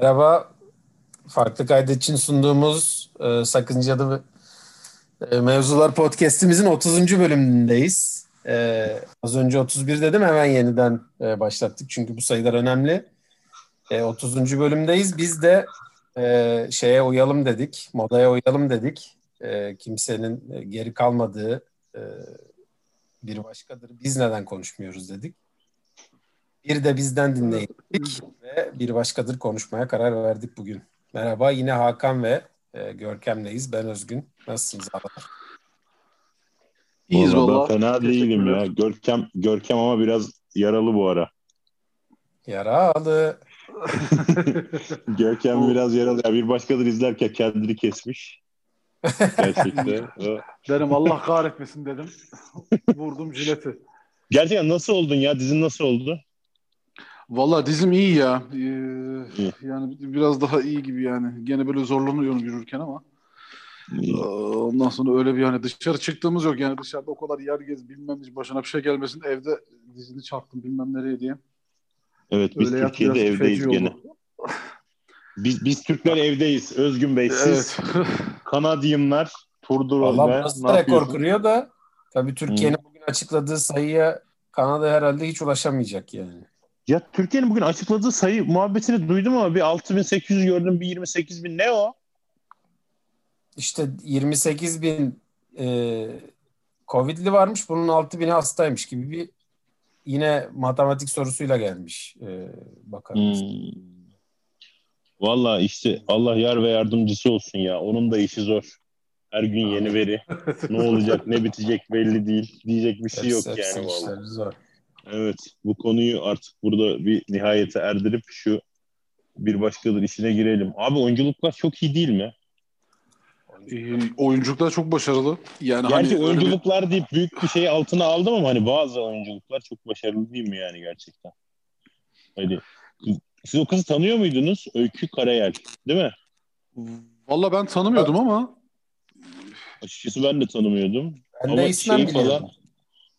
Merhaba. Farklı kaydet için sunduğumuz e, Sakıncalı e, Mevzular Podcast'imizin 30. bölümündeyiz. E, az önce 31 dedim hemen yeniden e, başlattık çünkü bu sayılar önemli. E, 30. bölümdeyiz. Biz de e, şeye uyalım dedik, modaya uyalım dedik. E, kimsenin e, geri kalmadığı e, bir başkadır. Biz neden konuşmuyoruz dedik. Bir de bizden dinleyin dedik ve bir başkadır konuşmaya karar verdik bugün. Merhaba yine Hakan ve e, Görkem'leyiz. Ben Özgün. Nasılsınız abi? İyiyiz valla. Fena değilim ya. Görkem, Görkem ama biraz yaralı bu ara. Yaralı. Görkem biraz yaralı. Ya bir başkadır izlerken kendini kesmiş. Gerçekten. Dedim Allah kahretmesin dedim. Vurdum jileti. Gerçekten nasıl oldun ya? Dizin nasıl oldu? Valla dizim iyi ya. Ee, İyi. yani biraz daha iyi gibi yani. Gene böyle zorlanıyorum yürürken ama. Ee, Ondan sonra öyle bir hani dışarı çıktığımız yok. Yani dışarıda o kadar yer gez bilmem hiç başına bir şey gelmesin. Evde dizini çarptım bilmem nereye diye. Evet biz Öyle Türkiye'de evdeyiz gene. oldu. Biz biz Türkler evdeyiz. Özgün Bey siz Evet. Kanadiyımlar turdur Valla ne? burası Ne da rekor kırıyor da tabii Türkiye'nin bugün açıkladığı sayıya Kanada herhalde hiç ulaşamayacak yani. Ya Türkiye'nin bugün açıkladığı sayı muhabbetini duydum ama bir 6800 gördüm bir 28 bin ne o? İşte 28 bin e, Covid'li varmış. Bunun 6 bini hastaymış gibi bir yine matematik sorusuyla gelmiş e, bakanımız. Hmm. Valla işte Allah yar ve yardımcısı olsun ya. Onun da işi zor. Her gün yeni veri. Ne olacak ne bitecek belli değil. Diyecek bir şey yok Hepsi- hepsi yani valla. işleri zor. Evet bu konuyu artık burada bir nihayete erdirip şu bir başkadır işine girelim. Abi oyunculuklar çok iyi değil mi? Ee, oyunculuklar çok başarılı. Yani Gerçi hani öyle bir- oyunculuklar deyip büyük bir şey altına aldım ama hani bazı oyunculuklar çok başarılı değil mi yani gerçekten? Hadi. Siz o kızı tanıyor muydunuz? Öykü Karayel değil mi? Valla ben tanımıyordum ama Açıkçası ben de tanımıyordum. Ben Ama de ismen şey biliyorum. falan-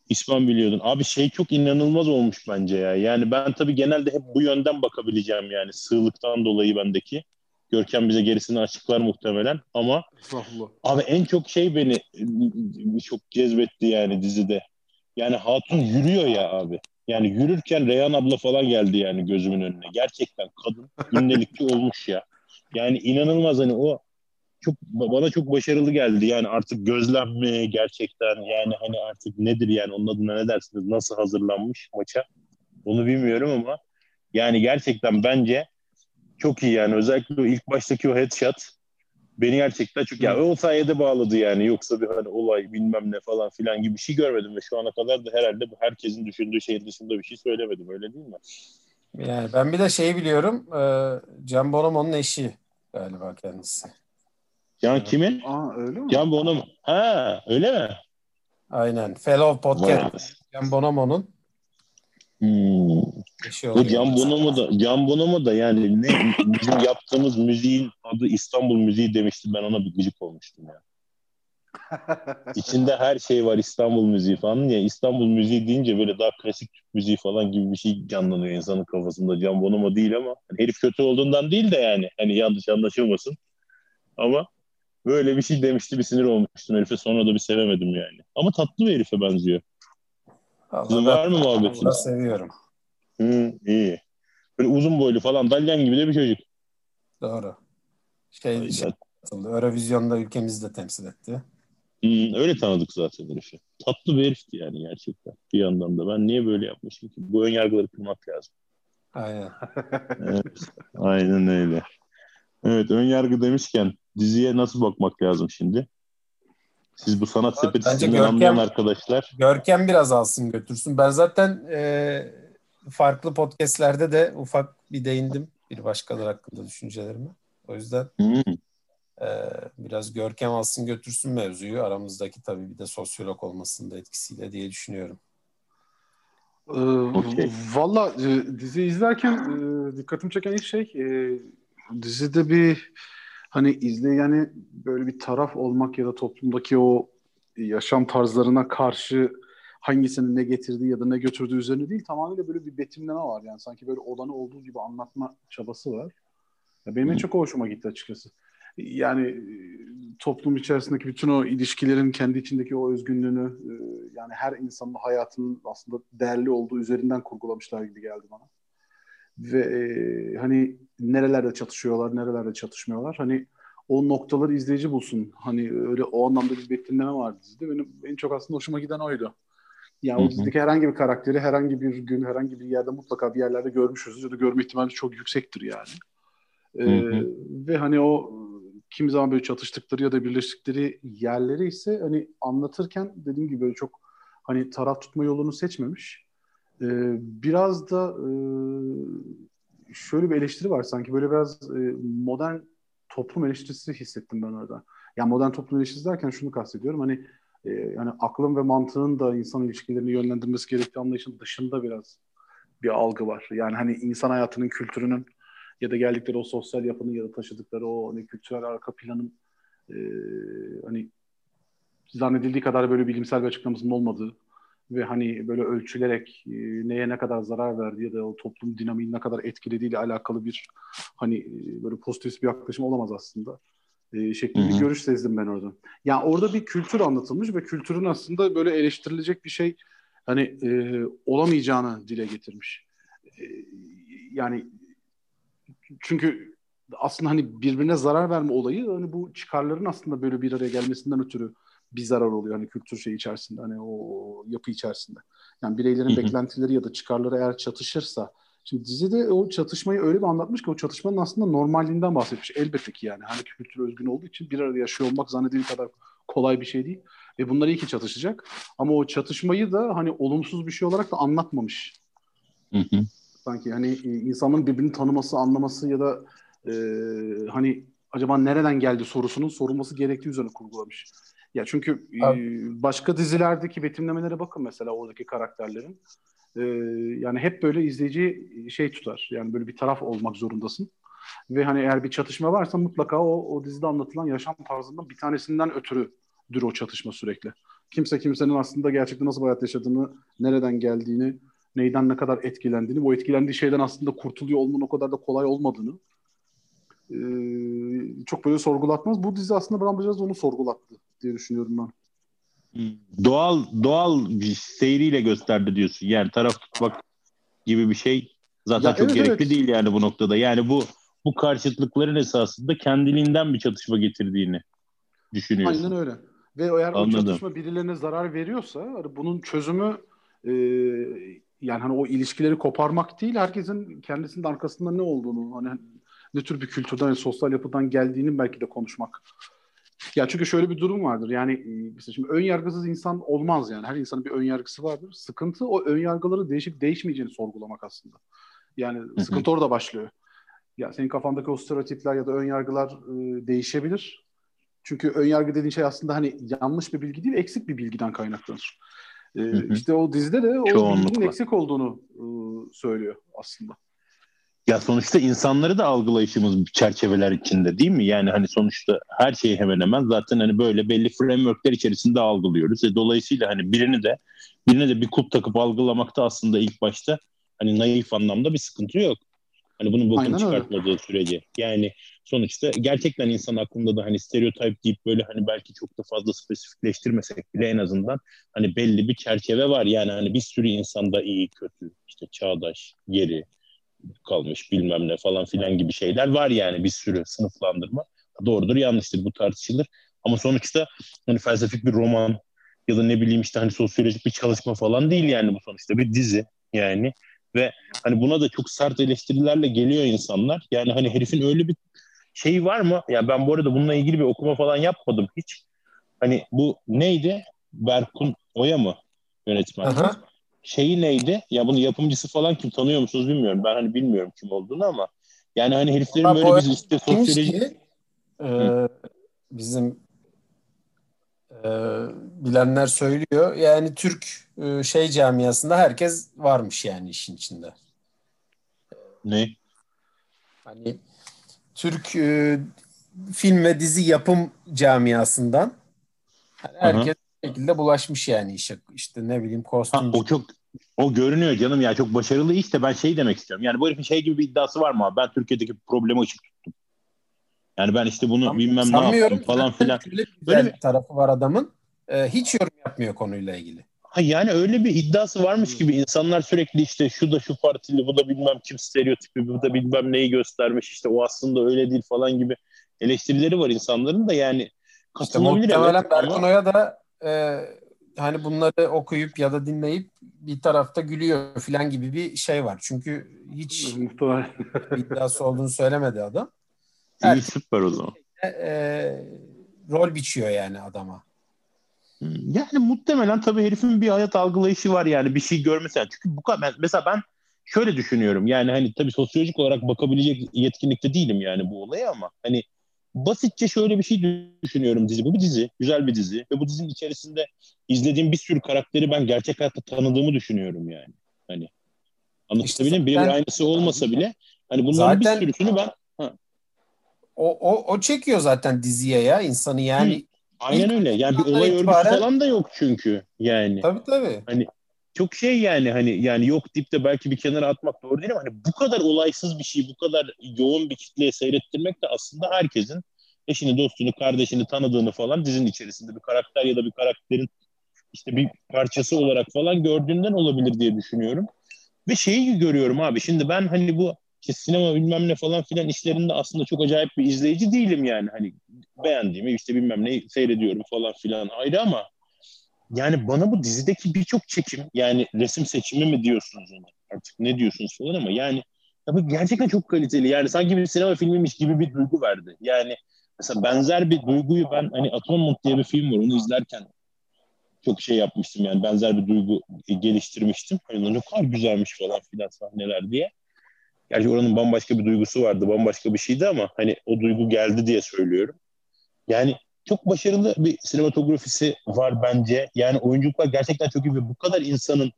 İspan biliyordun. Abi şey çok inanılmaz olmuş bence ya. Yani ben tabii genelde hep bu yönden bakabileceğim yani. Sığlıktan dolayı bendeki. Görkem bize gerisini açıklar muhtemelen. Ama estağfurullah. abi en çok şey beni çok cezbetti yani dizide. Yani Hatun yürüyor ya abi. Yani yürürken Reyhan abla falan geldi yani gözümün önüne. Gerçekten kadın gündelikçi olmuş ya. Yani inanılmaz hani o çok bana çok başarılı geldi. Yani artık gözlem mi gerçekten yani hani artık nedir yani onun adına ne dersiniz? Nasıl hazırlanmış maça? Onu bilmiyorum ama yani gerçekten bence çok iyi yani. Özellikle o ilk baştaki o headshot beni gerçekten çok ya o sayede bağladı yani. Yoksa bir hani olay bilmem ne falan filan gibi bir şey görmedim ve şu ana kadar da herhalde herkesin düşündüğü şey dışında bir şey söylemedim. Öyle değil mi? Yani ben bir de şeyi biliyorum. E, Can Bonomo'nun eşi galiba kendisi. Can kimin? Aa öyle mi? Can Bono mu? Ha öyle mi? Aynen. Fellow Podcast. Vay. Can Bonomo'nun Hmm. O oluyor. Can Bonomo da Can Bonomo da yani ne bizim yaptığımız müziğin adı İstanbul müziği demiştim ben ona bir gıcık olmuştum ya. İçinde her şey var İstanbul müziği falan ya İstanbul müziği deyince böyle daha klasik Türk müziği falan gibi bir şey canlanıyor insanın kafasında. Can Bonomo değil ama hani herif kötü olduğundan değil de yani hani yanlış anlaşılmasın. Ama böyle bir şey demişti bir sinir olmuştum herife sonra da bir sevemedim yani. Ama tatlı bir herife benziyor. Sizin var mı muhabbetiniz? da seviyorum. Hı, iyi. Böyle uzun boylu falan dalyan gibi de bir çocuk. Doğru. Şey, Ay, şey katıldı. Eurovizyon'da ülkemizi de temsil etti. Hmm, öyle tanıdık zaten herifi. Tatlı bir herifti yani gerçekten. Bir yandan da ben niye böyle yapmışım ki? Bu ön yargıları kırmak lazım. Aynen. Evet, aynen öyle. Evet ön yargı demişken diziye nasıl bakmak lazım şimdi? Siz bu sanat sepeti Bence sisteminden Görkem- anlayan arkadaşlar. Görkem biraz alsın götürsün. Ben zaten e, farklı podcastlerde de ufak bir değindim bir başkaları hakkında düşüncelerimi. O yüzden Hmm, e, biraz Görkem alsın götürsün mevzuyu. Aramızdaki tabii bir de sosyolog olmasının da etkisiyle diye düşünüyorum. Ee, Okey. Valla e, dizi izlerken e, dikkatimi çeken ilk şey e, dizide bir hani izleyeni böyle bir taraf olmak ya da toplumdaki o yaşam tarzlarına karşı hangisinin ne getirdiği ya da ne götürdüğü üzerine değil tamamıyla böyle bir betimleme var. Yani sanki böyle olanı olduğu gibi anlatma çabası var. Benim en çok hoşuma gitti açıkçası. Yani toplum içerisindeki bütün o ilişkilerin kendi içindeki o özgünlüğünü yani her insanın hayatının aslında değerli olduğu üzerinden kurgulamışlar gibi geldi bana. Ve e, hani nerelerde çatışıyorlar, nerelerde çatışmıyorlar. Hani o noktaları izleyici bulsun. Hani öyle o anlamda bir betimleme vardı dizide. Benim en çok aslında hoşuma giden oydu. Yani o dizideki herhangi bir karakteri herhangi bir gün, herhangi bir yerde mutlaka bir yerlerde görmüşüz ya da görme ihtimali çok yüksektir yani. Ee, ve hani o kimi zaman böyle çatıştıkları ya da birleştikleri yerleri ise hani anlatırken dediğim gibi böyle çok hani taraf tutma yolunu seçmemiş. Ee, biraz da e, şöyle bir eleştiri var sanki böyle biraz e, modern toplum eleştirisi hissettim ben orada. Yani modern toplum eleştirisi derken şunu kastediyorum hani e, yani aklın ve mantığın da insan ilişkilerini yönlendirmesi gerektiği anlayışın dışında biraz bir algı var. Yani hani insan hayatının, kültürünün ya da geldikleri o sosyal yapının ya da taşıdıkları o hani kültürel arka planın e, hani zannedildiği kadar böyle bilimsel bir açıklamasının olmadığı ve hani böyle ölçülerek e, neye ne kadar zarar verdiği ya da o toplum dinamiğini ne kadar etkilediğiyle alakalı bir hani e, böyle pozitif bir yaklaşım olamaz aslında. E, şeklinde bir görüş sezdim ben orada. Yani orada bir kültür anlatılmış ve kültürün aslında böyle eleştirilecek bir şey hani e, olamayacağını dile getirmiş. E, yani çünkü aslında hani birbirine zarar verme olayı hani bu çıkarların aslında böyle bir araya gelmesinden ötürü bir zarar oluyor hani kültür şey içerisinde hani o yapı içerisinde. Yani bireylerin beklentileri ya da çıkarları eğer çatışırsa Şimdi dizide o çatışmayı öyle bir anlatmış ki o çatışmanın aslında normalliğinden bahsetmiş. Elbette ki yani hani kültür özgün olduğu için bir arada yaşıyor olmak zannedildiği kadar kolay bir şey değil. Ve bunlar iyi ki çatışacak. Ama o çatışmayı da hani olumsuz bir şey olarak da anlatmamış. Hı hı. Sanki hani insanın birbirini tanıması, anlaması ya da e, hani acaba nereden geldi sorusunun sorulması gerektiği üzerine kurgulamış. Ya çünkü e, başka dizilerdeki betimlemelere bakın mesela oradaki karakterlerin. E, yani hep böyle izleyici şey tutar. Yani böyle bir taraf olmak zorundasın. Ve hani eğer bir çatışma varsa mutlaka o, o dizide anlatılan yaşam tarzından bir tanesinden ötürüdür o çatışma sürekli. Kimse kimsenin aslında gerçekten nasıl hayat yaşadığını, nereden geldiğini, neyden ne kadar etkilendiğini, bu etkilendiği şeyden aslında kurtuluyor olmanın o kadar da kolay olmadığını e, çok böyle sorgulatmaz. Bu dizi aslında Bram biraz onu sorgulattı diye düşünüyorum ben. Doğal doğal bir seyriyle gösterdi diyorsun. Yani taraf tutmak gibi bir şey zaten ya çok evet, gerekli evet. değil yani bu noktada. Yani bu bu karşıtlıkların esasında kendiliğinden bir çatışma getirdiğini düşünüyorsun. Aynen öyle. Ve eğer Anladım. o çatışma birilerine zarar veriyorsa hani bunun çözümü e, yani hani o ilişkileri koparmak değil herkesin kendisinin arkasında ne olduğunu hani ne tür bir kültürden, sosyal yapıdan geldiğini belki de konuşmak. Ya çünkü şöyle bir durum vardır. Yani mesela şimdi ön yargısız insan olmaz yani. Her insanın bir ön yargısı vardır. Sıkıntı o ön yargıları değişip değişmeyeceğini sorgulamak aslında. Yani Hı-hı. sıkıntı orada başlıyor. Ya senin kafandaki o stereotipler ya da ön yargılar e, değişebilir. Çünkü ön yargı dediğin şey aslında hani yanlış bir bilgi değil, eksik bir bilgiden kaynaklanır. E, işte o dizide de o Çoğunlukla. bilginin eksik olduğunu e, söylüyor aslında. Ya sonuçta insanları da algılayışımız çerçeveler içinde değil mi? Yani hani sonuçta her şeyi hemen hemen zaten hani böyle belli frameworkler içerisinde algılıyoruz. E dolayısıyla hani birini de birine de bir kulp takıp algılamakta aslında ilk başta hani naif anlamda bir sıkıntı yok. Hani bunun bokunu çıkartmadığı öyle. sürece. Yani sonuçta gerçekten insan aklında da hani stereotip deyip böyle hani belki çok da fazla spesifikleştirmesek bile en azından hani belli bir çerçeve var. Yani hani bir sürü insanda iyi, kötü, işte çağdaş, geri, kalmış bilmem ne falan filan gibi şeyler var yani bir sürü sınıflandırma. Doğrudur yanlıştır bu tartışılır. Ama sonuçta hani felsefik bir roman ya da ne bileyim işte hani sosyolojik bir çalışma falan değil yani bu sonuçta bir dizi yani ve hani buna da çok sert eleştirilerle geliyor insanlar. Yani hani herifin öyle bir şeyi var mı? Ya ben bu arada bununla ilgili bir okuma falan yapmadım hiç. Hani bu neydi? Berkun Oya mı yönetmen? Aha şeyi neydi? Ya bunun yapımcısı falan kim tanıyor musunuz bilmiyorum. Ben hani bilmiyorum kim olduğunu ama yani hani heriflerin ama böyle bir işte sosyoloji e, bizim e, bilenler söylüyor. Yani Türk e, şey camiasında herkes varmış yani işin içinde. Ne? Hani Türk e, film ve dizi yapım camiasından yani herkes şekilde bulaşmış yani işe. İşte ne bileyim kostüm. Ha, o çok o görünüyor canım ya çok başarılı işte ben şey demek istiyorum. Yani bu herifin şey gibi bir iddiası var mı abi? Ben Türkiye'deki problemi ışık tuttum. Yani ben işte bunu Sam- bilmem ne yaptım falan filan. Bir Böyle güzel tarafı var adamın. Ee, hiç yorum yapmıyor konuyla ilgili. Ha yani öyle bir iddiası varmış gibi insanlar sürekli işte şu da şu partili, bu da bilmem kim stereotipi, bu da bilmem neyi göstermiş işte o aslında öyle değil falan gibi eleştirileri var insanların da yani İşte katılabilir muhtemelen evet Berkun Oya da e, hani bunları okuyup ya da dinleyip bir tarafta gülüyor falan gibi bir şey var. Çünkü hiç iddiası olduğunu söylemedi adam. iyi süper o zaman. E, e, rol biçiyor yani adama. Hmm, Yani muhtemelen tabii herifin bir hayat algılayışı var yani bir şey görmesi. Yani Çünkü bu kadar ben- mesela ben şöyle düşünüyorum. Yani hani tabii sosyolojik olarak bakabilecek yetkinlikte değilim yani bu olaya ama hani basitçe şöyle bir şey düşünüyorum dizi. Bu bir dizi, güzel bir dizi ve bu dizinin içerisinde izlediğim bir sürü karakteri ben gerçek hayatta tanıdığımı düşünüyorum yani. Hani anlatabildim mi? Birebir aynısı olmasa bile hani bunların Zaten- bir sürüsünü ben O, o, o çekiyor zaten diziye ya insanı yani. aynen İlk öyle. Yani bir olay örgüsü itibaren- falan da yok çünkü yani. Tabii tabii. Çok şey yani hani yani yok deyip de belki bir kenara atmak doğru değil ama hani bu kadar olaysız bir şey, bu kadar yoğun bir kitleye seyrettirmek de aslında herkesin eşini, dostunu, kardeşini tanıdığını falan dizinin içerisinde bir karakter ya da bir karakterin işte bir parçası olarak falan gördüğünden olabilir diye düşünüyorum. Ve şeyi görüyorum abi şimdi ben hani bu işte sinema bilmem ne falan filan işlerinde aslında çok acayip bir izleyici değilim yani. Hani beğendiğimi işte bilmem ne seyrediyorum falan filan ayrı ama yani bana bu dizideki birçok çekim yani resim seçimi mi diyorsunuz ona artık ne diyorsunuz falan ama yani tabii gerçekten çok kaliteli. Yani sanki bir sinema filmiymiş gibi bir duygu verdi. Yani mesela benzer bir duyguyu ben hani Atonement diye bir film var onu izlerken çok şey yapmıştım yani benzer bir duygu geliştirmiştim. Hani ne kadar güzelmiş falan filan sahneler diye. Gerçi oranın bambaşka bir duygusu vardı, bambaşka bir şeydi ama hani o duygu geldi diye söylüyorum. Yani çok başarılı bir sinematografisi var bence. Yani oyunculuklar gerçekten çok iyi ve bu kadar insanın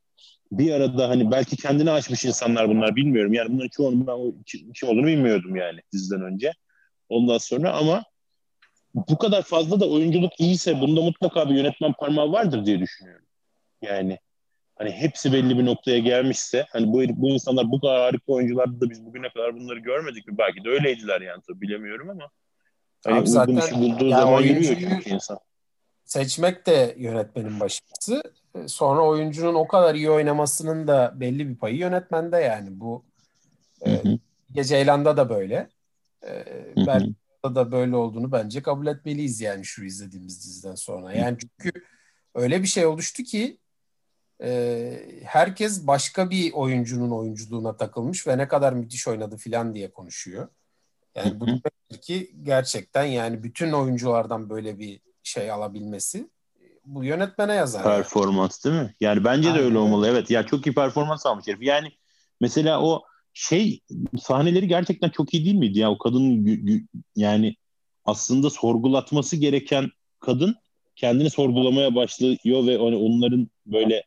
bir arada hani belki kendini aşmış insanlar bunlar bilmiyorum. Yani bunların çoğunu ben kim olduğunu bilmiyordum yani diziden önce. Ondan sonra ama bu kadar fazla da oyunculuk iyiyse bunda mutlaka bir yönetmen parmağı vardır diye düşünüyorum. Yani hani hepsi belli bir noktaya gelmişse hani bu bu insanlar bu kadar harika oyunculardı da biz bugüne kadar bunları görmedik mi? Belki de öyleydiler yani tabii bilemiyorum ama hani Abi zaten işi bulduğu ya zaman yürüyor çünkü insan. Seçmek de yönetmenin başarısı. E, Sonra oyuncunun o kadar iyi oynamasının da belli bir payı yönetmende yani. Bu Hı e, hı, Gece Ceylan'da da böyle. E. Berkut'ta da böyle olduğunu bence kabul etmeliyiz yani şu izlediğimiz diziden sonra. Yani çünkü öyle bir şey oluştu ki e, herkes başka bir oyuncunun oyunculuğuna takılmış ve ne kadar müthiş oynadı filan diye konuşuyor. Yani bu demektir ki gerçekten yani bütün oyunculardan böyle bir şey alabilmesi bu yönetmene yazar. yani. performans değil mi? Yani bence de Aynen öyle öyle. olmalı. Evet. Ya çok iyi performans almış herif. Yani mesela o şey sahneleri gerçekten çok iyi değil miydi ya? O kadının yani aslında sorgulatması gereken kadın kendini sorgulamaya başlıyor ve hani onların böyle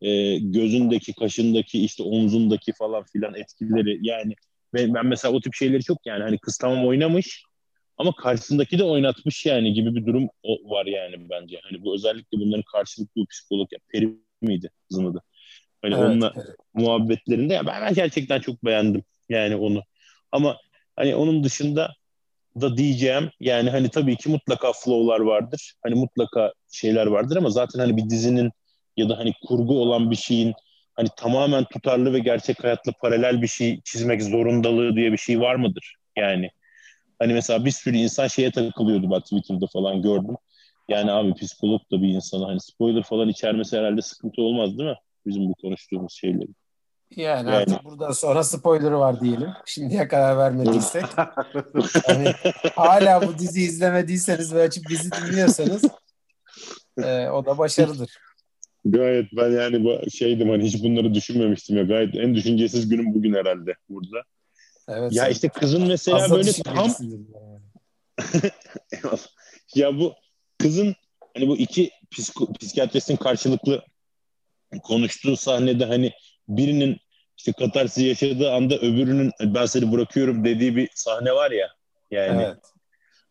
e, gözündeki, kaşındaki, işte omzundaki falan filan etkileri yani ben, ben mesela o tip şeyleri çok yani hani kız tamam oynamış ama karşısındaki de oynatmış yani gibi bir durum o- var yani bence. Hani bu özellikle bunların karşılıklı psikolog ya Peri miydi kızın adı? Hani Evet, onunla evet. muhabbetlerinde ya ben, ben gerçekten çok beğendim yani onu. Ama hani onun dışında da diyeceğim yani hani tabii ki mutlaka flow'lar vardır. Hani mutlaka şeyler vardır ama zaten hani bir dizinin ya da hani kurgu olan bir şeyin hani tamamen tutarlı ve gerçek hayatla paralel bir şey çizmek zorundalığı diye bir şey var mıdır? Yani hani mesela bir sürü insan şeye takılıyordu bak Twitter'da falan gördüm. Yani abi psikolog da bir insana hani spoiler falan içermesi herhalde sıkıntı olmaz değil mi? Bizim bu konuştuğumuz şeyleri. Yani, Yani. artık buradan sonra spoiler'ı var diyelim. Şimdiye kadar vermediysek. Yani hala bu diziyi izlemediyseniz ve açıp bizi dinliyorsanız e, o da başarıdır. Gayet ben yani bu- şeydim hani hiç bunları düşünmemiştim ya. Gayet en düşüncesiz günüm bugün herhalde burada. Evet. Ya işte kızın mesela böyle tam ya bu kızın hani bu iki psiko, psikiyatristin karşılıklı konuştuğu sahnede hani birinin işte katarsi yaşadığı anda öbürünün ben seni bırakıyorum dediği bir sahne var ya. Yani Evet.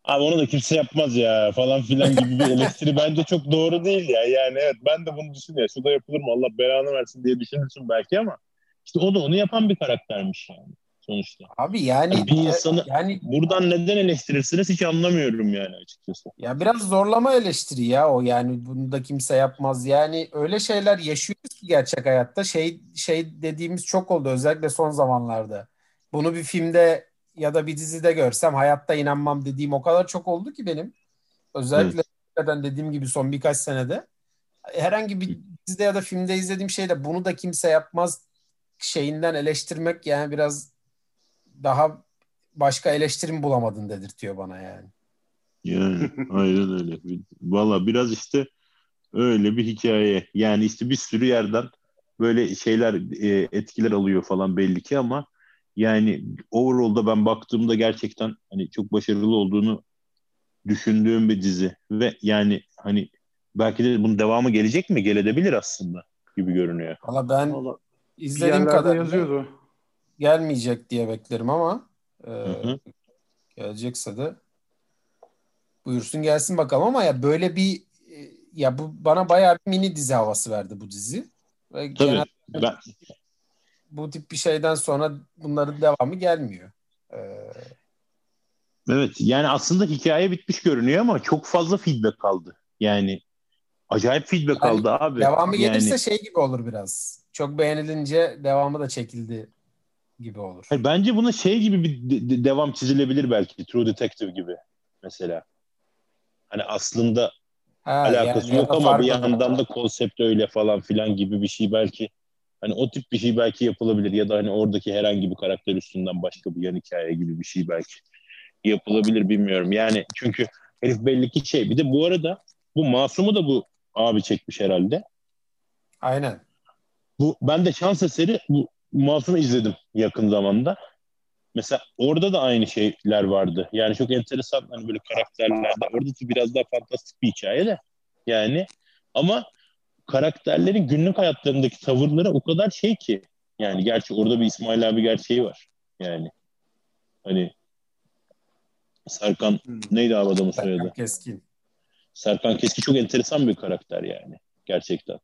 Abi onu da kimse yapmaz ya falan filan gibi bir eleştiri bence çok doğru değil ya. Yani evet ben de bunu düşünüyorum. Şu da yapılır mı Allah belanı versin diye düşünürsün belki ama işte o da onu yapan bir karaktermiş yani sonuçta. Abi yani Yani bir insanı- yani Buradan neden eleştirirsiniz hiç anlamıyorum yani açıkçası. ya biraz zorlama eleştiri ya o yani bunu da kimse yapmaz. Yani öyle şeyler yaşıyoruz ki gerçek hayatta şey şey dediğimiz çok oldu özellikle son zamanlarda. Bunu bir filmde ya da bir dizide görsem hayatta inanmam dediğim o kadar çok oldu ki benim. Özellikle hakikaten dediğim gibi son birkaç senede herhangi bir dizide ya da filmde izlediğim şeyde bunu da kimse yapmaz şeyinden eleştirmek yani biraz daha başka eleştirim bulamadın dedirtiyor bana yani. Yani aynen öyle. Valla biraz işte öyle bir hikaye. Yani işte bir sürü yerden böyle şeyler e, etkiler alıyor falan belli ki ama yani overall'da ben baktığımda gerçekten hani çok başarılı olduğunu düşündüğüm bir dizi ve yani hani belki de bunun devamı gelecek mi? Gelebilir aslında gibi görünüyor. Valla ben Valla bir izlediğim kadarıyla yazıyordu. gelmeyecek diye beklerim ama e, hı. gelecekse de buyursun gelsin bakalım ama ya böyle bir e, ya bu bana bayağı bir mini dizi havası verdi bu dizi. Ve Tabii. genel Ben, bu tip bir şeyden sonra bunların devamı gelmiyor. E, evet yani aslında hikaye bitmiş görünüyor ama çok fazla feedback kaldı. Yani acayip feedback Yani aldı abi. devamı yani, gelirse şey gibi olur biraz. Çok beğenilince devamı da çekildi gibi olur. Hayır, bence buna şey gibi bir de- de- devam çizilebilir belki. True Detective gibi mesela. Hani aslında Ha, alakası yani ya yok ama bir yandan da konsept öyle falan filan gibi bir şey belki hani o tip bir şey belki yapılabilir ya da hani oradaki herhangi bir karakter üstünden başka bir yan hikaye gibi bir şey belki yapılabilir bilmiyorum. Yani çünkü herif belli ki şey bir de bu arada bu Masum'u da bu abi çekmiş herhalde. Aynen. Bu ben de şans eseri bu Masum'u izledim yakın zamanda. Mesela orada da aynı şeyler vardı. Yani çok enteresan hani böyle karakterlerde. Orada da biraz daha fantastik bir hikaye de. Yani ama karakterlerin günlük hayatlarındaki tavırları o kadar şey ki. Yani gerçi orada bir İsmail abi gerçeği var. Yani hani Serkan Hmm. neydi abi adamın Serkan soyadı? Keskin. Serkan Keski çok enteresan bir karakter yani. Gerçekten.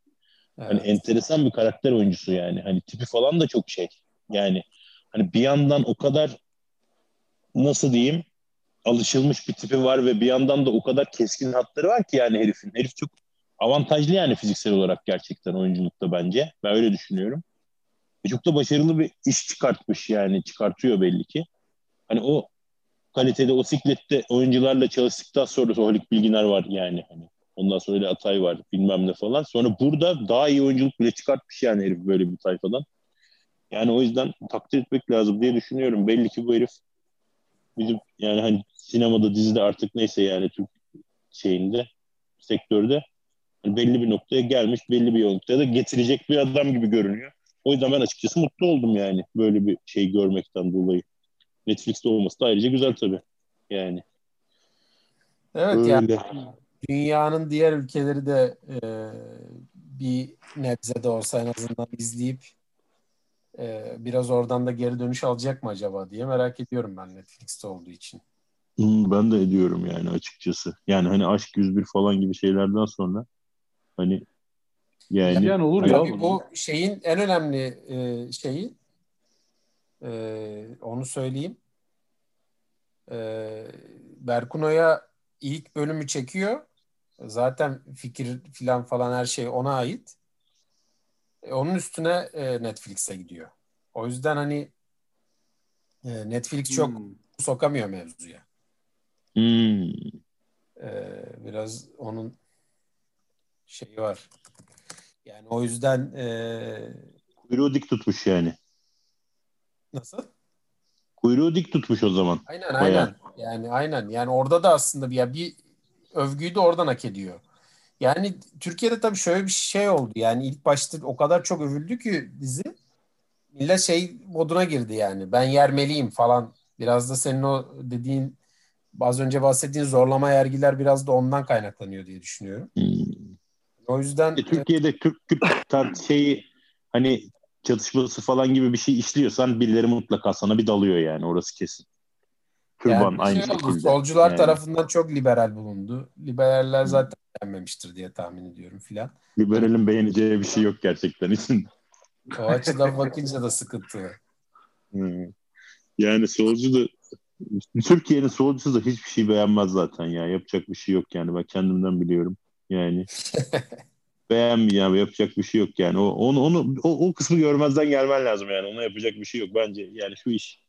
Hani Evet. enteresan bir karakter oyuncusu yani. Hani tipi falan da çok şey. Yani hani bir yandan o kadar nasıl diyeyim alışılmış bir tipi var ve bir yandan da o kadar keskin hatları var ki yani herifin. Herif çok avantajlı yani fiziksel olarak gerçekten oyunculukta bence. Ben öyle düşünüyorum. Ve çok da başarılı bir iş çıkartmış yani çıkartıyor belli ki. Hani o kalitede o siklette oyuncularla çalıştıktan sonra Haluk Bilginer var yani hani. Ondan sonra öyle Atay var bilmem ne falan. Sonra burada daha iyi oyunculuk bile çıkartmış yani herif böyle bir tayfadan. Yani o yüzden takdir etmek lazım diye düşünüyorum. Belli ki bu herif bizim yani hani sinemada dizide artık neyse yani Türk şeyinde sektörde belli bir noktaya gelmiş belli bir noktaya da getirecek bir adam gibi görünüyor. O yüzden ben açıkçası mutlu oldum yani böyle bir şey görmekten dolayı. Netflix'te olması da ayrıca güzel tabii. Yani. Evet yani Öyle. dünyanın diğer ülkeleri de e, bir nebze de olsa en azından izleyip e, biraz oradan da geri dönüş alacak mı acaba diye merak ediyorum ben Netflix'te olduğu için. Hmm, Ben de ediyorum yani açıkçası. Yani hani Aşk 101 falan gibi şeylerden sonra hani yani Yani olur ya. Tabii bu şeyin en önemli e, şeyi e, onu söyleyeyim. E, Berkuno'ya ilk bölümü çekiyor. Zaten fikir filan falan her şey ona ait. E, onun üstüne e, Netflix'e gidiyor. O yüzden hani e, Netflix çok Hmm. sokamıyor mevzuya. hmm, E, biraz onun şeyi var. Yani o yüzden e, kuyruğu dik tutmuş yani. nasıl? Kuyruğu dik tutmuş o zaman. Aynen Bayağı. aynen. Yani aynen. Yani orada da aslında bir ya bir övgüyü de oradan hak ediyor. Yani Türkiye'de tabii şöyle bir şey oldu. Yani ilk başta o kadar çok övüldü ki dizi. Millet şey moduna girdi yani. Ben yermeliyim falan. Biraz da senin o dediğin az önce bahsettiğin zorlama yergiler biraz da ondan kaynaklanıyor diye düşünüyorum. Hmm. O yüzden E, Türkiye'de Türk Kürt şeyi hani çatışması falan gibi bir şey işliyorsan birileri mutlaka sana bir dalıyor yani orası kesin. Türban yani aynı şey şekilde. solcular Yani. tarafından çok liberal bulundu. Liberaller zaten beğenmemiştir diye tahmin ediyorum filan. Liberalin beğeneceği bir şey yok gerçekten içinde. O açıdan bakınca da sıkıntı. Hmm. Yani solcu da Türkiye'nin solcusu da hiçbir şey beğenmez zaten ya. Yapacak bir şey yok yani. Ben kendimden biliyorum. Yani beğenmeyeceğim. Yapacak bir şey yok yani. O, onu, onu, o, o kısmı görmezden gelmen lazım yani. Ona yapacak bir şey yok bence. Yani şu iş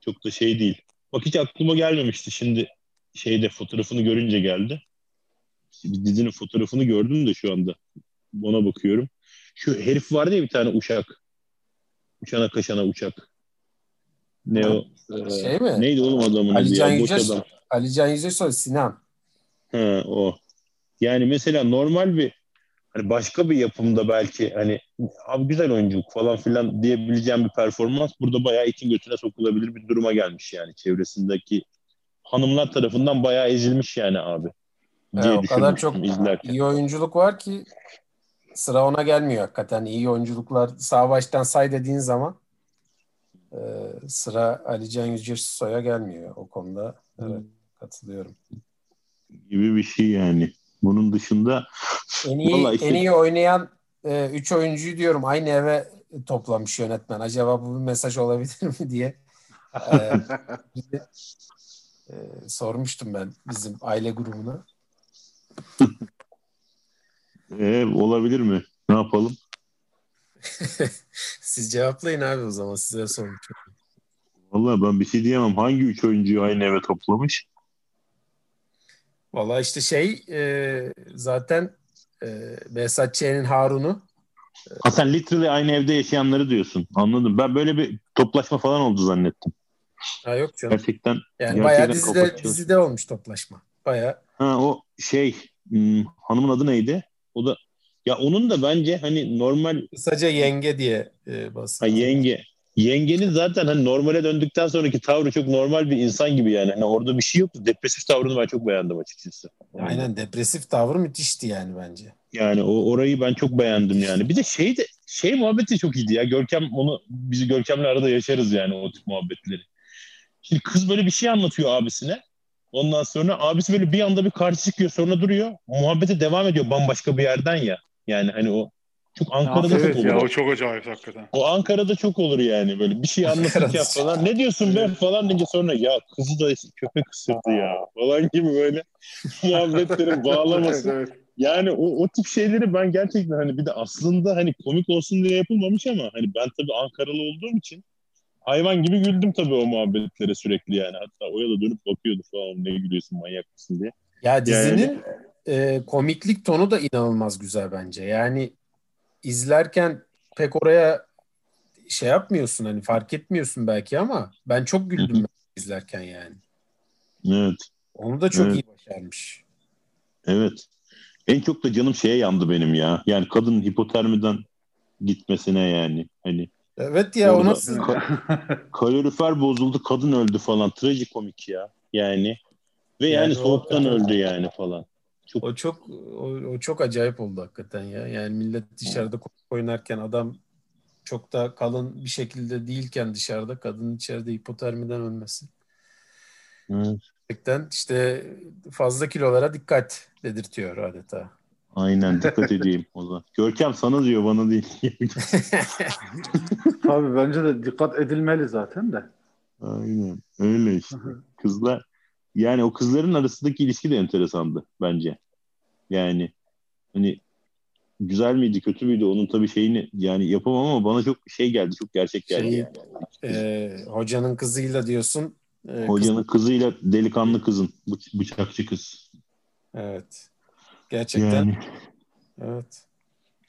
çok da şey değil. Bak hiç aklıma gelmemişti. Şimdi şeyde fotoğrafını görünce geldi. Bir dizinin fotoğrafını gördüm de şu anda. Ona bakıyorum. Şu herif vardı ya bir tane uçak. Uçana kaşana uçak. Ne o? Şey mi? Neydi oğlum adamın Ali Can ya? Boş Yüce, adam. Ali Can Yücesoy, Sinan. Ha, o. Yani mesela normal bir hani başka bir yapımda belki hani abi güzel oyunculuk falan filan diyebileceğim bir performans burada bayağı itin götüne sokulabilir bir duruma gelmiş yani çevresindeki hanımlar tarafından bayağı ezilmiş yani abi. Diye o kadar çok izlerken. iyi oyunculuk var ki sıra ona gelmiyor hakikaten. iyi oyunculuklar sağ baştan say dediğin zaman e, sıra Ali Can Yücesoy'a gelmiyor o konuda. Evet katılıyorum. gibi bir şey yani. Bunun dışında En iyi, işte- en iyi oynayan e, üç oyuncuyu diyorum aynı eve toplamış yönetmen. Acaba bu bir mesaj olabilir mi diye e, e, sormuştum ben bizim aile grubuna. e, olabilir mi? Ne yapalım? Siz cevaplayın abi o zaman size sormuşum. Vallahi ben bir şey diyemem. Hangi üç oyuncuyu aynı eve toplamış? Valla işte şey e, zaten e, Behzat Ç'nin Harun'u Ha sen literally aynı evde yaşayanları diyorsun. Anladım. Ben böyle bir toplaşma falan oldu zannettim. ha yok canım. Gerçekten Yani gerçekten bayağı dizide, dizide olmuş toplaşma. Bayağı. Ha o şey hmm, hanımın adı neydi? O da ya onun da bence hani normal Kısaca yenge diye e, ha, bahsediyor. yenge yengenin zaten hani normale döndükten sonraki tavrı çok normal bir insan gibi yani. Hani orada bir şey yoktu. Depresif tavrını ben çok beğendim açıkçası. Aynen depresif tavır müthişti yani bence. Yani o orayı ben çok beğendim yani. Bir de şey de şey muhabbeti çok iyiydi ya. Görkem onu biz Görkem'le arada yaşarız yani o tip muhabbetleri. Şimdi kız böyle bir şey anlatıyor abisine. Ondan sonra abisi böyle bir anda bir karşı çıkıyor sonra duruyor. Muhabbete devam ediyor bambaşka bir yerden ya. Yani hani o çok Ankara'da çok evet olur. ya o. çok acayip hakikaten. O Ankara'da çok olur yani böyle bir şey anlatırken Ankara'da. falan. Ne diyorsun be falan deyince sonra ya kızı da köpek ısırdı ya falan gibi böyle muhabbetlerin bağlaması. Evet, evet. Yani o, o tip şeyleri ben gerçekten hani bir de aslında hani komik olsun diye yapılmamış ama hani ben tabii Ankaralı olduğum için hayvan gibi güldüm tabii o muhabbetlere sürekli yani. Hatta Oya da dönüp bakıyordu falan ne gülüyorsun manyak mısın diye. Ya dizinin e, komiklik tonu da inanılmaz güzel bence. Yani izlerken pek oraya şey yapmıyorsun hani fark etmiyorsun belki ama ben çok güldüm ben izlerken yani. Evet. Onu da çok Evet. iyi başarmış. Evet. En çok da canım şeye yandı benim ya. Yani kadının hipotermiden gitmesine yani. Hani Evet ya o nasıl kalorifer bozuldu kadın öldü falan. Trajikomik ya. Yani. Ve yani, Yani soğuktan öldü yani falan. O çok o, o çok acayip oldu hakikaten ya. Yani millet dışarıda oynarken adam çok da kalın bir şekilde değilken dışarıda kadının içeride hipotermiden ölmesi. Evet. Gerçekten işte fazla kilolara dikkat dedirtiyor adeta. Aynen dikkat edeyim o zaman. Görkem sana diyor bana değil. Tabii bence de dikkat edilmeli zaten de. Aynen öyle işte. Kızlar yani o kızların arasındaki ilişki de enteresandı bence. Yani hani güzel miydi kötü müydü onun tabii şeyini yani yapamam ama bana çok şey geldi çok gerçek geldi. Şey, yani. Ee, hocanın kızıyla diyorsun. Kız- Hocanın kızıyla delikanlı kızın bıç- bıçakçı kız. evet. Gerçekten. Yani Evet.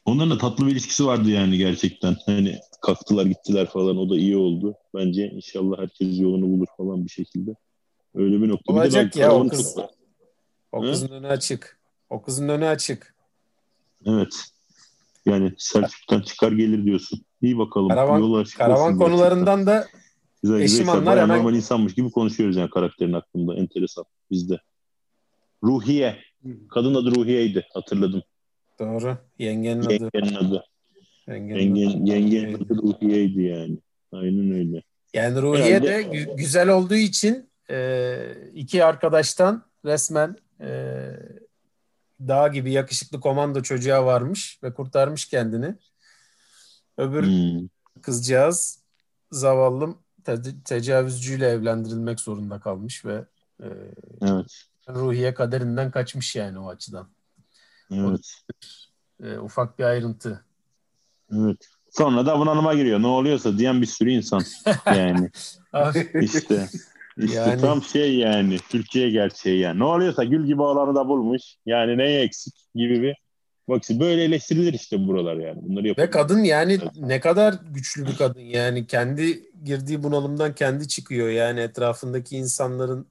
onların da tatlı bir ilişkisi vardı yani gerçekten. Hani kalktılar gittiler falan o da iyi oldu. Bence inşallah herkes yolunu bulur falan bir şekilde. Öyle bir nokta. Bir de Olacak ben ya, o kız- çok- O kızın önü açık. O kızın önü açık. Evet. Yani Selçuk'tan çıkar gelir diyorsun. İyi bakalım. Karavan- açık Karavan konularından da gerçekten. güzel, güzel eşim anlar hemen- normal insanmış gibi konuşuyoruz yani karakterin hakkında. Enteresan bizde. Ruhiye. Kadın adı Ruhiye'ydi. Hatırladım. doğru. Yengenin adı. Yengenin adı. Yengenin Yengen, adı. yengenin adı Ruhiye'ydi yani. Aynen öyle. Yani Ruhiye Herhalde- de gü- güzel olduğu için e, iki arkadaştan resmen e, dağ gibi yakışıklı komando çocuğa varmış ve kurtarmış kendini. Öbür Hmm. kızcağız zavallım te- tecavüzcüyle evlendirilmek zorunda kalmış ve e, Evet. ruhiye kaderinden kaçmış yani o açıdan. Evet. E, ufak bir ayrıntı. Evet. Sonra da bunalıma giriyor. Ne oluyorsa diyen bir sürü insan. Yani işte. İşte Yani- tam şey yani. Türkiye gerçeği yani. Ne oluyorsa gül gibi olanı da bulmuş. Yani neye eksik gibi bir. Bak böyle eleştirilir işte buralar yani. Bunları Ve yapıyor. kadın yani ne kadar güçlü bir kadın yani kendi girdiği bunalımdan kendi çıkıyor yani etrafındaki insanların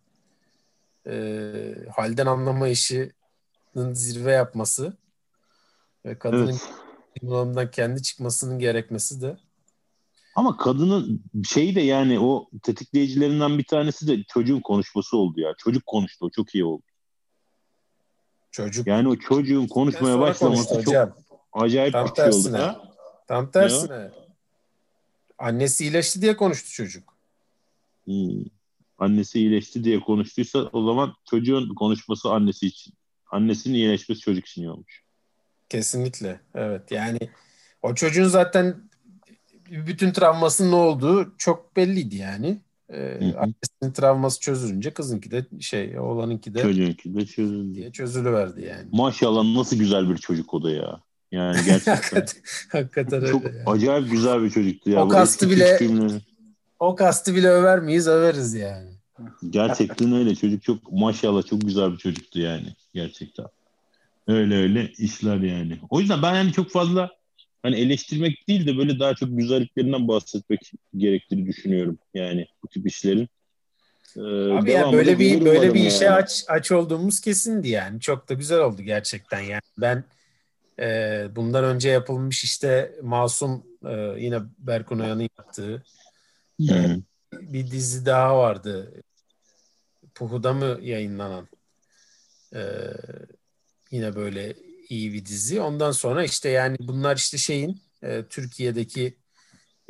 e, halden anlamayışının zirve yapması ve kadının Evet. bunalımdan kendi çıkmasının gerekmesi de Ama kadının şeyi de yani o tetikleyicilerinden bir tanesi de çocuğun konuşması oldu ya. Çocuk konuştu. O çok iyi oldu. çocuk Yani o çocuğun konuşmaya başlaması konuştu çok hocam. acayip Tam bir şey oldu. tersine. Ha? Tam tersine. Annesi iyileşti diye konuştu çocuk. Hmm. Annesi iyileşti diye konuştuysa o zaman çocuğun konuşması annesi için. Annesinin iyileşmesi çocuk için iyi olmuş. Kesinlikle. Evet. Yani o çocuğun zaten bütün travmasının ne olduğu çok belliydi yani. Ee, annesinin travması çözülünce kızınki de şey oğlanınki de Çocuğunki de çözüldü. diye çözülüverdi yani. Maşallah nasıl güzel bir çocuk o da ya. Yani gerçekten. hakikaten, hakikaten çok öyle. yani. acayip güzel bir çocuktu ya. O Bu kastı bile- filmleri- O kastı bile över miyiz? Överiz yani. Gerçekten öyle. Çocuk çok maşallah çok güzel bir çocuktu yani. Gerçekten. Öyle öyle işler yani. O yüzden ben yani çok fazla hani eleştirmek değil de böyle daha çok güzelliklerinden bahsetmek gerektiğini düşünüyorum. Yani bu tip işlerin. Ee, Abi ya böyle bir böyle bir işe yani. aç aç olduğumuz kesindi yani. Çok da güzel oldu gerçekten yani. Ben e, bundan önce yapılmış işte Masum e, yine Berkun Oyan'ın yaptığı Hı. bir dizi daha vardı. Puhu'da mı yayınlanan? E, yine böyle iyi bir dizi. Ondan sonra işte yani bunlar işte şeyin e, Türkiye'deki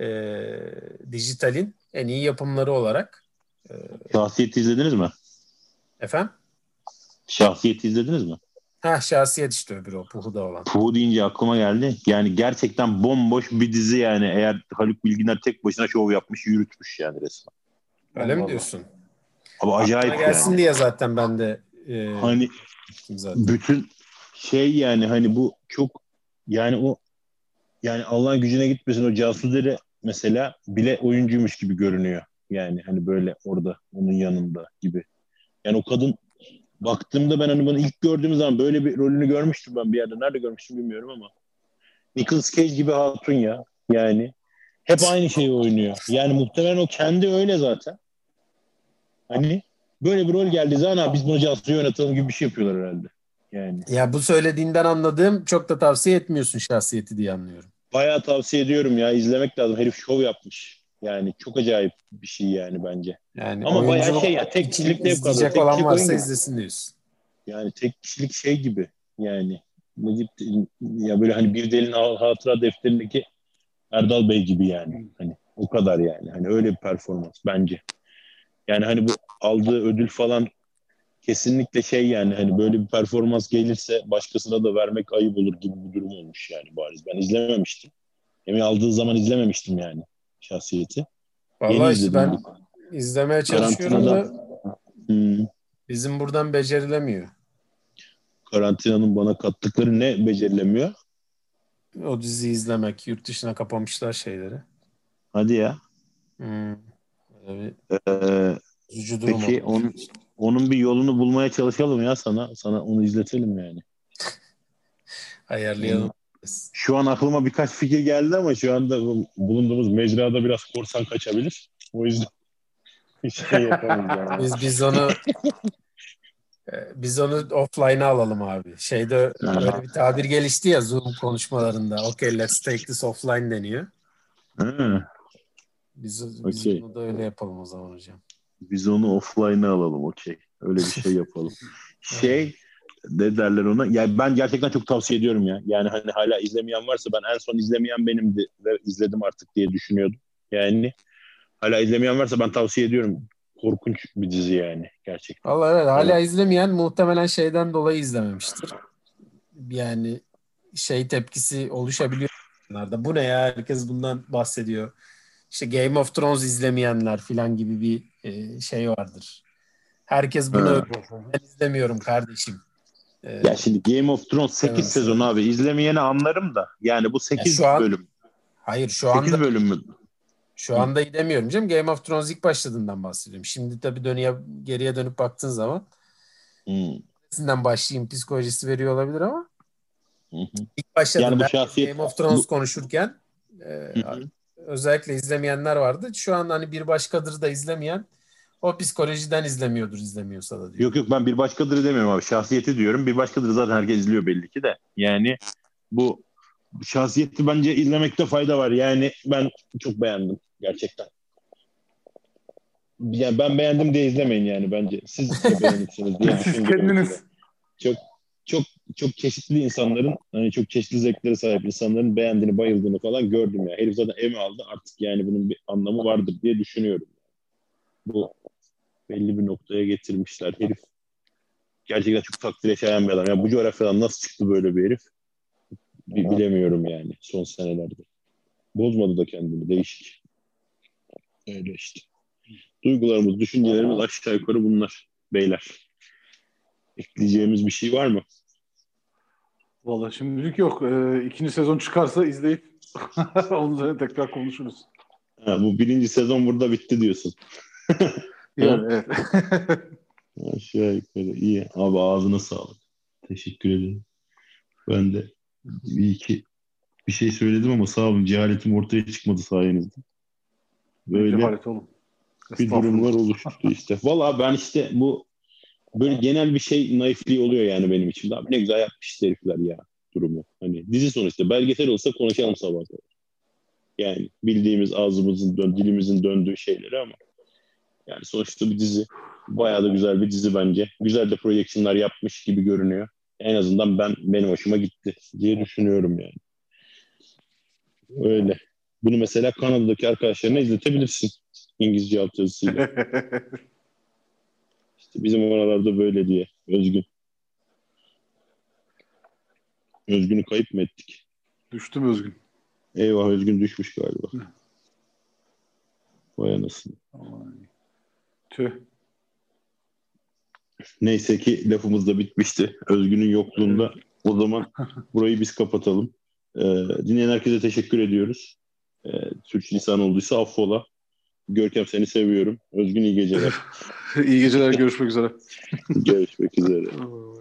e, dijitalin en iyi yapımları olarak Şahsiyeti izlediniz mi? efendim Şahsiyeti izlediniz mi? Ha şahsiyet işte öbürü o Puhu'da olan. Puhu deyince aklıma geldi. Yani gerçekten bomboş bir dizi yani. Eğer Haluk Bilginer tek başına şov yapmış, yürütmüş yani resmen. Öyle mi Allah diyorsun? Ama acayip Aklıma gelsin yani. diye zaten ben de e, Hani zaten. bütün şey yani hani bu çok yani o yani Allah'ın gücüne gitmesin o Cansudere mesela bile oyuncuymuş gibi görünüyor. Yani hani böyle orada onun yanında gibi. Yani o kadın baktığımda ben hani bunu ilk gördüğüm zaman böyle bir rolünü görmüştüm ben bir yerde. Nerede görmüştüm bilmiyorum ama. Nicolas Cage gibi hatun ya. Yani hep aynı şeyi oynuyor. Yani muhtemelen o kendi öyle zaten. Hani böyle bir rol geldiği zaman "Ha, biz bunu Cansu'ya oynatalım gibi bir şey yapıyorlar herhalde. Yani. Ya bu söylediğinden anladığım çok da tavsiye etmiyorsun şahsiyeti diye anlıyorum. Bayağı tavsiye ediyorum ya. izlemek lazım. Herif şov yapmış. Yani çok acayip bir şey yani bence. Yani Ama bayağı şey ya, tek için kişilik de yok izleyecek kadro, tek olan kişilik varsa oyun. izlesin diyorsun. Yani tek kişilik şey gibi. Yani Necip ya böyle hani bir delin hatıra defterindeki Erdal Bey gibi yani. Hani o kadar yani. Hani öyle bir performans bence. Yani hani bu aldığı ödül falan kesinlikle şey yani hani böyle bir performans gelirse başkasına da vermek ayıp olur gibi bir durum olmuş yani bariz. Ben izlememiştim. Emmy aldığı zaman izlememiştim yani şahsiyeti. Vallahi işte ben bu. izlemeye çalışıyorum da Hmm, bizim buradan becerilemiyor. karantinanın bana kattıkları ne becerilemiyor? O diziyi izlemek. Yurt dışına kapamışlar şeyleri. Hadi ya. Hmm. Böyle Ee, bir durum Peki, oldu. onun- onun bir yolunu bulmaya çalışalım ya sana. Sana onu izletelim yani. Ayarlayalım. Şu an aklıma birkaç fikir geldi ama şu anda bu- bulunduğumuz mecrada biraz korsan kaçabilir. O yüzden bir şey yapamayız yani. Biz biz onu e, biz onu offline'a alalım abi. Şeyde böyle bir tabir gelişti ya Zoom konuşmalarında. Okay let's take this offline deniyor. Ha, Biz, biz Okey. bunu da öyle yapalım o zaman hocam. Biz onu offline'a alalım okey. Öyle bir şey yapalım. şey ne derler ona? Yani ben gerçekten çok tavsiye ediyorum ya. Yani hani hala izlemeyen varsa ben en son izlemeyen benimdi ve izledim artık diye düşünüyordum. Yani hala izlemeyen varsa ben tavsiye ediyorum. Korkunç bir dizi yani gerçekten. Vallahi evet, hala Evet. izlemeyen muhtemelen şeyden dolayı izlememiştir. Yani şey tepkisi oluşabiliyor. Bu ne ya? Herkes bundan bahsediyor. İşte Game of Thrones izlemeyenler filan gibi bir e, şey vardır. Herkes bunu ben izlemiyorum kardeşim. E, Ya şimdi Game of Thrones 8 Evet. sezon abi. İzlemeyeni anlarım da. Yani bu 8 şu an- bölüm. hayır şu 8 anda bölüm mü? şu anda demiyorum canım. Game of Thrones ilk başladığından bahsediyorum. Şimdi tabii dönüye geriye dönüp baktığın zaman Hmm. başlayayım psikolojisi veriyor olabilir ama Hı hı. ilk başladığında Yani bu şahsiyet- Game of Thrones bu- konuşurken e, Hı hı. Özellikle izlemeyenler vardı. Şu an hani bir başkadır da izlemeyen o psikolojiden izlemiyordur izlemiyorsa da diyor. Yok yok ben bir başkadır demiyorum abi. Şahsiyeti diyorum. Bir başkadır zaten herkes izliyor belli ki de. Yani bu şahsiyeti bence izlemekte fayda var. Yani ben çok beğendim gerçekten. Yani ben beğendim diye izlemeyin yani bence. Siz de beğenirsiniz diye düşünüyorum. kendiniz. Çok çok çeşitli insanların hani çok çeşitli zevklere sahip insanların beğendiğini, bayıldığını falan gördüm ya. Herif zaten ev aldı artık yani bunun bir anlamı vardır diye düşünüyorum. Bu belli bir noktaya getirmişler. Herif gerçekten çok takdire şayan bir adam. Ya bu coğrafyadan nasıl çıktı böyle bir herif? Bi- bilemiyorum yani son senelerde. Bozmadı da kendini. Değişik. Öyle işte. Duygularımız, düşüncelerimiz aşağı yukarı bunlar beyler. Ekleyeceğimiz bir şey var mı? Valla şimdilik yok. Ee, ikinci sezon çıkarsa izleyip onun üzerine tekrar konuşuruz. Ha, bu birinci sezon burada bitti diyorsun. Yani, evet. Aşağı yukarı. iyi. Abi ağzına sağlık. Teşekkür ederim. Ben de bir iki bir şey söyledim ama sağ olun. Cehaletim ortaya çıkmadı sayenizde. Böyle Cehalet oğlum. bir durumlar oluştu işte. Valla ben işte bu böyle genel bir şey naifliği oluyor yani benim içimde. Abi ne güzel yapmış herifler ya durumu. Hani dizi sonuçta belgesel olsa konuşalım sabah kadar. Yani bildiğimiz ağzımızın dön, dilimizin döndüğü şeyleri ama yani sonuçta bir dizi. Bayağı da güzel bir dizi bence. Güzel de projeksiyonlar yapmış gibi görünüyor. En azından ben benim hoşuma gitti diye düşünüyorum yani. Öyle. Bunu mesela Kanada'daki arkadaşlarına izletebilirsin. İngilizce altyazısıyla. Bizim oralarda böyle diye. Özgün. Özgün'ü kayıp mı ettik? Düştüm Özgün. Eyvah Özgün düşmüş galiba. Vay anasını. Tüh. Neyse ki lafımız da bitmişti. Özgün'ün yokluğunda o zaman burayı biz kapatalım. Ee, dinleyen herkese teşekkür ediyoruz. Ee, Türk lisan olduysa affola. Görkem seni seviyorum. Özgün iyi geceler. İyi geceler. Görüşmek üzere. Görüşmek üzere.